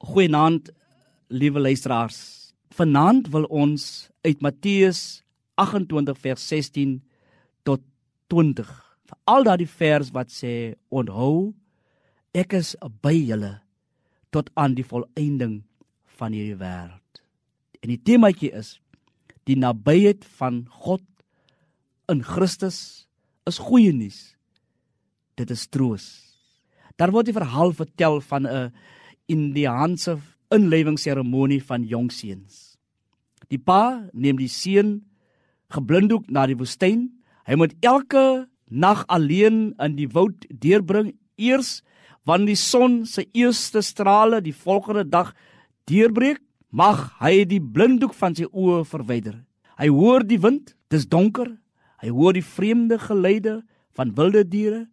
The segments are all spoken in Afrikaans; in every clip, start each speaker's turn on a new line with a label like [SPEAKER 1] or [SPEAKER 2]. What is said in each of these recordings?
[SPEAKER 1] Goeienaand, liewe luisteraars. Vanaand wil ons uit Matteus 28 vers 16 tot 20. Veral daardie vers wat sê: "Onthou, ek is by julle tot aan die volëinding van hierdie wêreld." En die temaatjie is die nabyheid van God in Christus is goeie nuus. Dit is troos. Daar word die verhaal vertel van 'n Indiaanse inlewingsseremonie van jong seuns. Die pa neem die seun geblinddoek na die woestyn. Hy moet elke nag alleen in die woud deurbring eers wanneer die son se eerste strale die volgende dag deurbreek, mag hy die blinddoek van sy oë verwyder. Hy hoor die wind, dis donker. Hy hoor die vreemde geluide van wilde diere.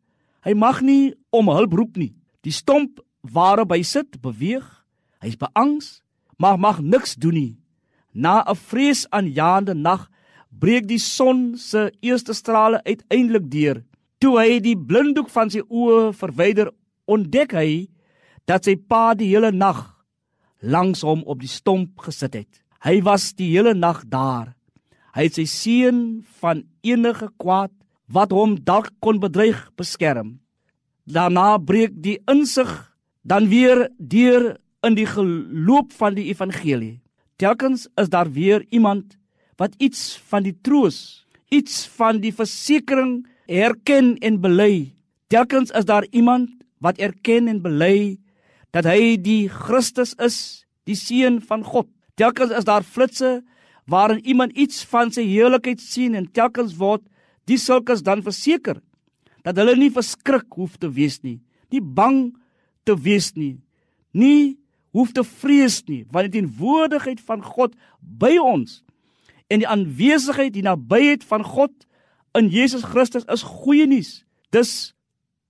[SPEAKER 1] Hy mag nie om hulp roep nie. Die stomp waarop hy sit beweeg. Hy's beangs, maar mag niks doen nie. Na 'n vreesaanjaende nag breek die son se eerste strale uiteindelik deur. Toe hy die blinddoek van sy oë verwyder, ontdek hy dat sy pa die hele nag langs hom op die stomp gesit het. Hy was die hele nag daar. Hy het sy seun van enige kwaad wat hom dalk kon bedreig beskerm. Daarna breek die insig dan weer deur in die geloop van die evangelie. Telkens is daar weer iemand wat iets van die troos, iets van die versekering erken en bely. Telkens is daar iemand wat erken en bely dat hy die Christus is, die seun van God. Telkens is daar flitsse waarin iemand iets van sy heiligheid sien en telkens word die sulkes dan verseker dat hulle nie verskrik hoef te wees nie, nie bang te wees nie. Nie hoef te vrees nie, want die teenwoordigheid van God by ons en die aanwesigheid, die nabyheid van God in Jesus Christus is goeie nuus. Dis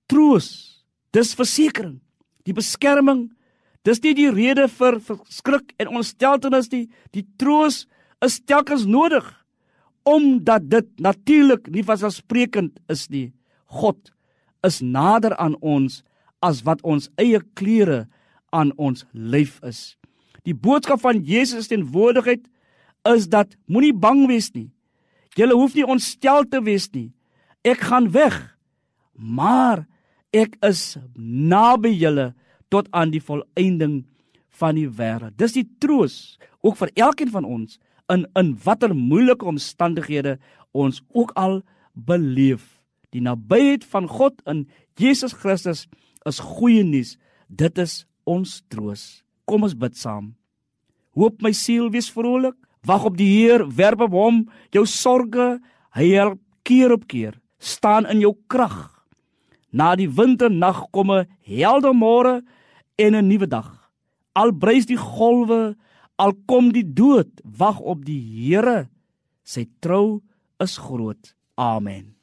[SPEAKER 1] troos, dis versekering, die beskerming. Dis nie die rede vir skrik en ontsteltenis nie. Die troos is telkens nodig omdat dit natuurlik nie vanselfsprekend is nie. God is nader aan ons as wat ons eie klere aan ons lyf is. Die boodskap van Jesus teenwoordigheid is dat moenie bang wees nie. Jy hoef nie ontstel te wees nie. Ek gaan weg, maar ek is naby julle tot aan die volëinding van die wêreld. Dis die troos ook vir elkeen van ons in in watter moeilike omstandighede ons ook al beleef. Die nabyheid van God in Jesus Christus is goeie nuus. Dit is ons troos. Kom ons bid saam. Hoop my siel wees vrolik. Wag op die Heer, werp op hom jou sorges. Hy help keer op keer. Staan in jou krag. Na die winternag kom 'n helder môre en 'n nuwe dag. Al breis die golwe, al kom die dood, wag op die Here. Sy trou is groot. Amen.